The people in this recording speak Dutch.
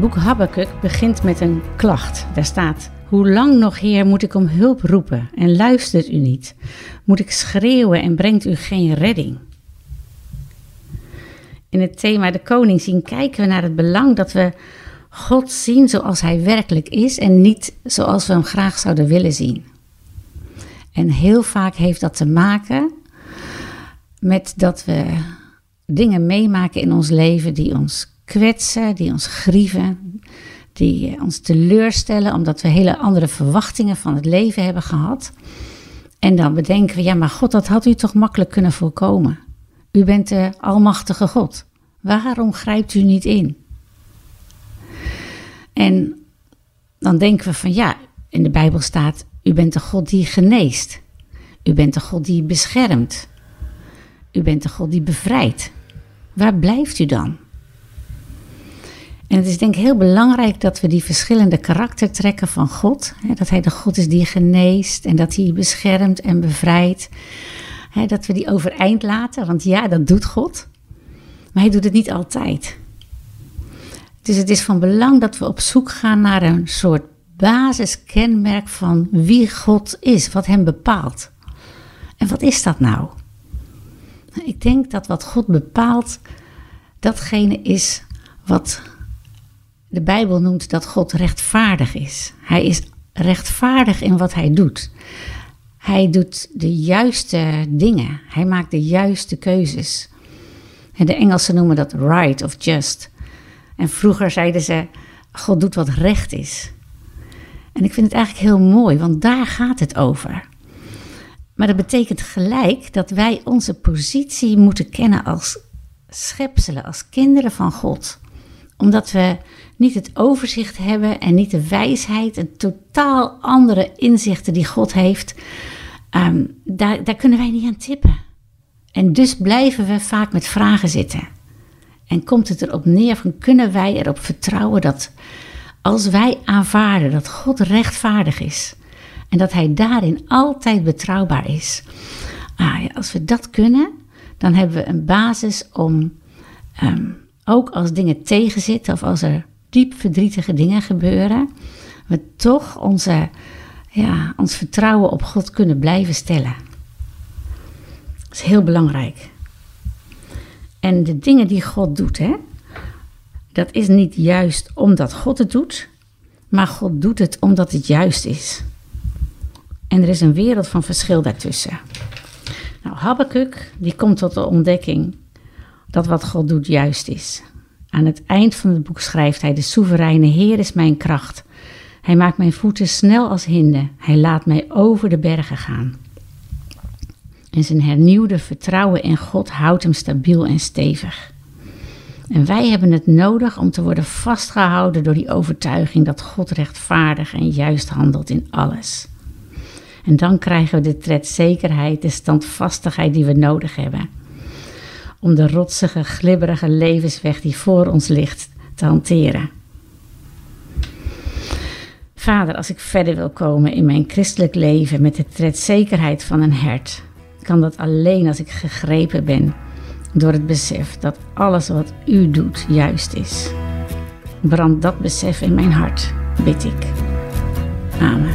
Boek Habakkuk begint met een klacht. Daar staat: Hoe lang nog, Heer, moet ik om hulp roepen en luistert u niet? Moet ik schreeuwen en brengt u geen redding? In het thema De Koning zien kijken we naar het belang dat we God zien zoals Hij werkelijk is en niet zoals we Hem graag zouden willen zien. En heel vaak heeft dat te maken met dat we dingen meemaken in ons leven die ons kwetsen, die ons grieven, die ons teleurstellen omdat we hele andere verwachtingen van het leven hebben gehad. En dan bedenken we, ja, maar God, dat had u toch makkelijk kunnen voorkomen. U bent de Almachtige God. Waarom grijpt u niet in? En dan denken we van ja, in de Bijbel staat, u bent de God die geneest. U bent de God die beschermt. U bent de God die bevrijdt. Waar blijft u dan? En het is denk ik heel belangrijk dat we die verschillende karaktertrekken van God, hè, dat Hij de God is die geneest en dat Hij beschermt en bevrijdt, hè, dat we die overeind laten, want ja, dat doet God, maar Hij doet het niet altijd. Dus het is van belang dat we op zoek gaan naar een soort basiskenmerk van wie God is, wat Hem bepaalt. En wat is dat nou? Ik denk dat wat God bepaalt, datgene is wat de Bijbel noemt dat God rechtvaardig is. Hij is rechtvaardig in wat hij doet. Hij doet de juiste dingen. Hij maakt de juiste keuzes. De Engelsen noemen dat right of just. En vroeger zeiden ze: God doet wat recht is. En ik vind het eigenlijk heel mooi, want daar gaat het over. Maar dat betekent gelijk dat wij onze positie moeten kennen als schepselen, als kinderen van God. Omdat we niet het overzicht hebben en niet de wijsheid en totaal andere inzichten die God heeft, ehm, daar, daar kunnen wij niet aan tippen. En dus blijven we vaak met vragen zitten. En komt het erop neer van kunnen wij erop vertrouwen dat als wij aanvaarden dat God rechtvaardig is en dat Hij daarin altijd betrouwbaar is, ah, als we dat kunnen, dan hebben we een basis om ehm, ook als dingen tegenzitten of als er diep verdrietige dingen gebeuren, we toch onze, ja, ons vertrouwen op God kunnen blijven stellen. Dat is heel belangrijk. En de dingen die God doet, hè, dat is niet juist omdat God het doet, maar God doet het omdat het juist is. En er is een wereld van verschil daartussen. Nou, Habakkuk, die komt tot de ontdekking dat wat God doet juist is. Aan het eind van het boek schrijft hij: De soevereine Heer is mijn kracht. Hij maakt mijn voeten snel als hinden. Hij laat mij over de bergen gaan. En zijn hernieuwde vertrouwen in God houdt hem stabiel en stevig. En wij hebben het nodig om te worden vastgehouden door die overtuiging dat God rechtvaardig en juist handelt in alles. En dan krijgen we de tredzekerheid, de standvastigheid die we nodig hebben om de rotsige, glibberige levensweg die voor ons ligt te hanteren. Vader, als ik verder wil komen in mijn christelijk leven met de tredzekerheid van een hert, kan dat alleen als ik gegrepen ben door het besef dat alles wat u doet juist is. Brand dat besef in mijn hart, bid ik. Amen.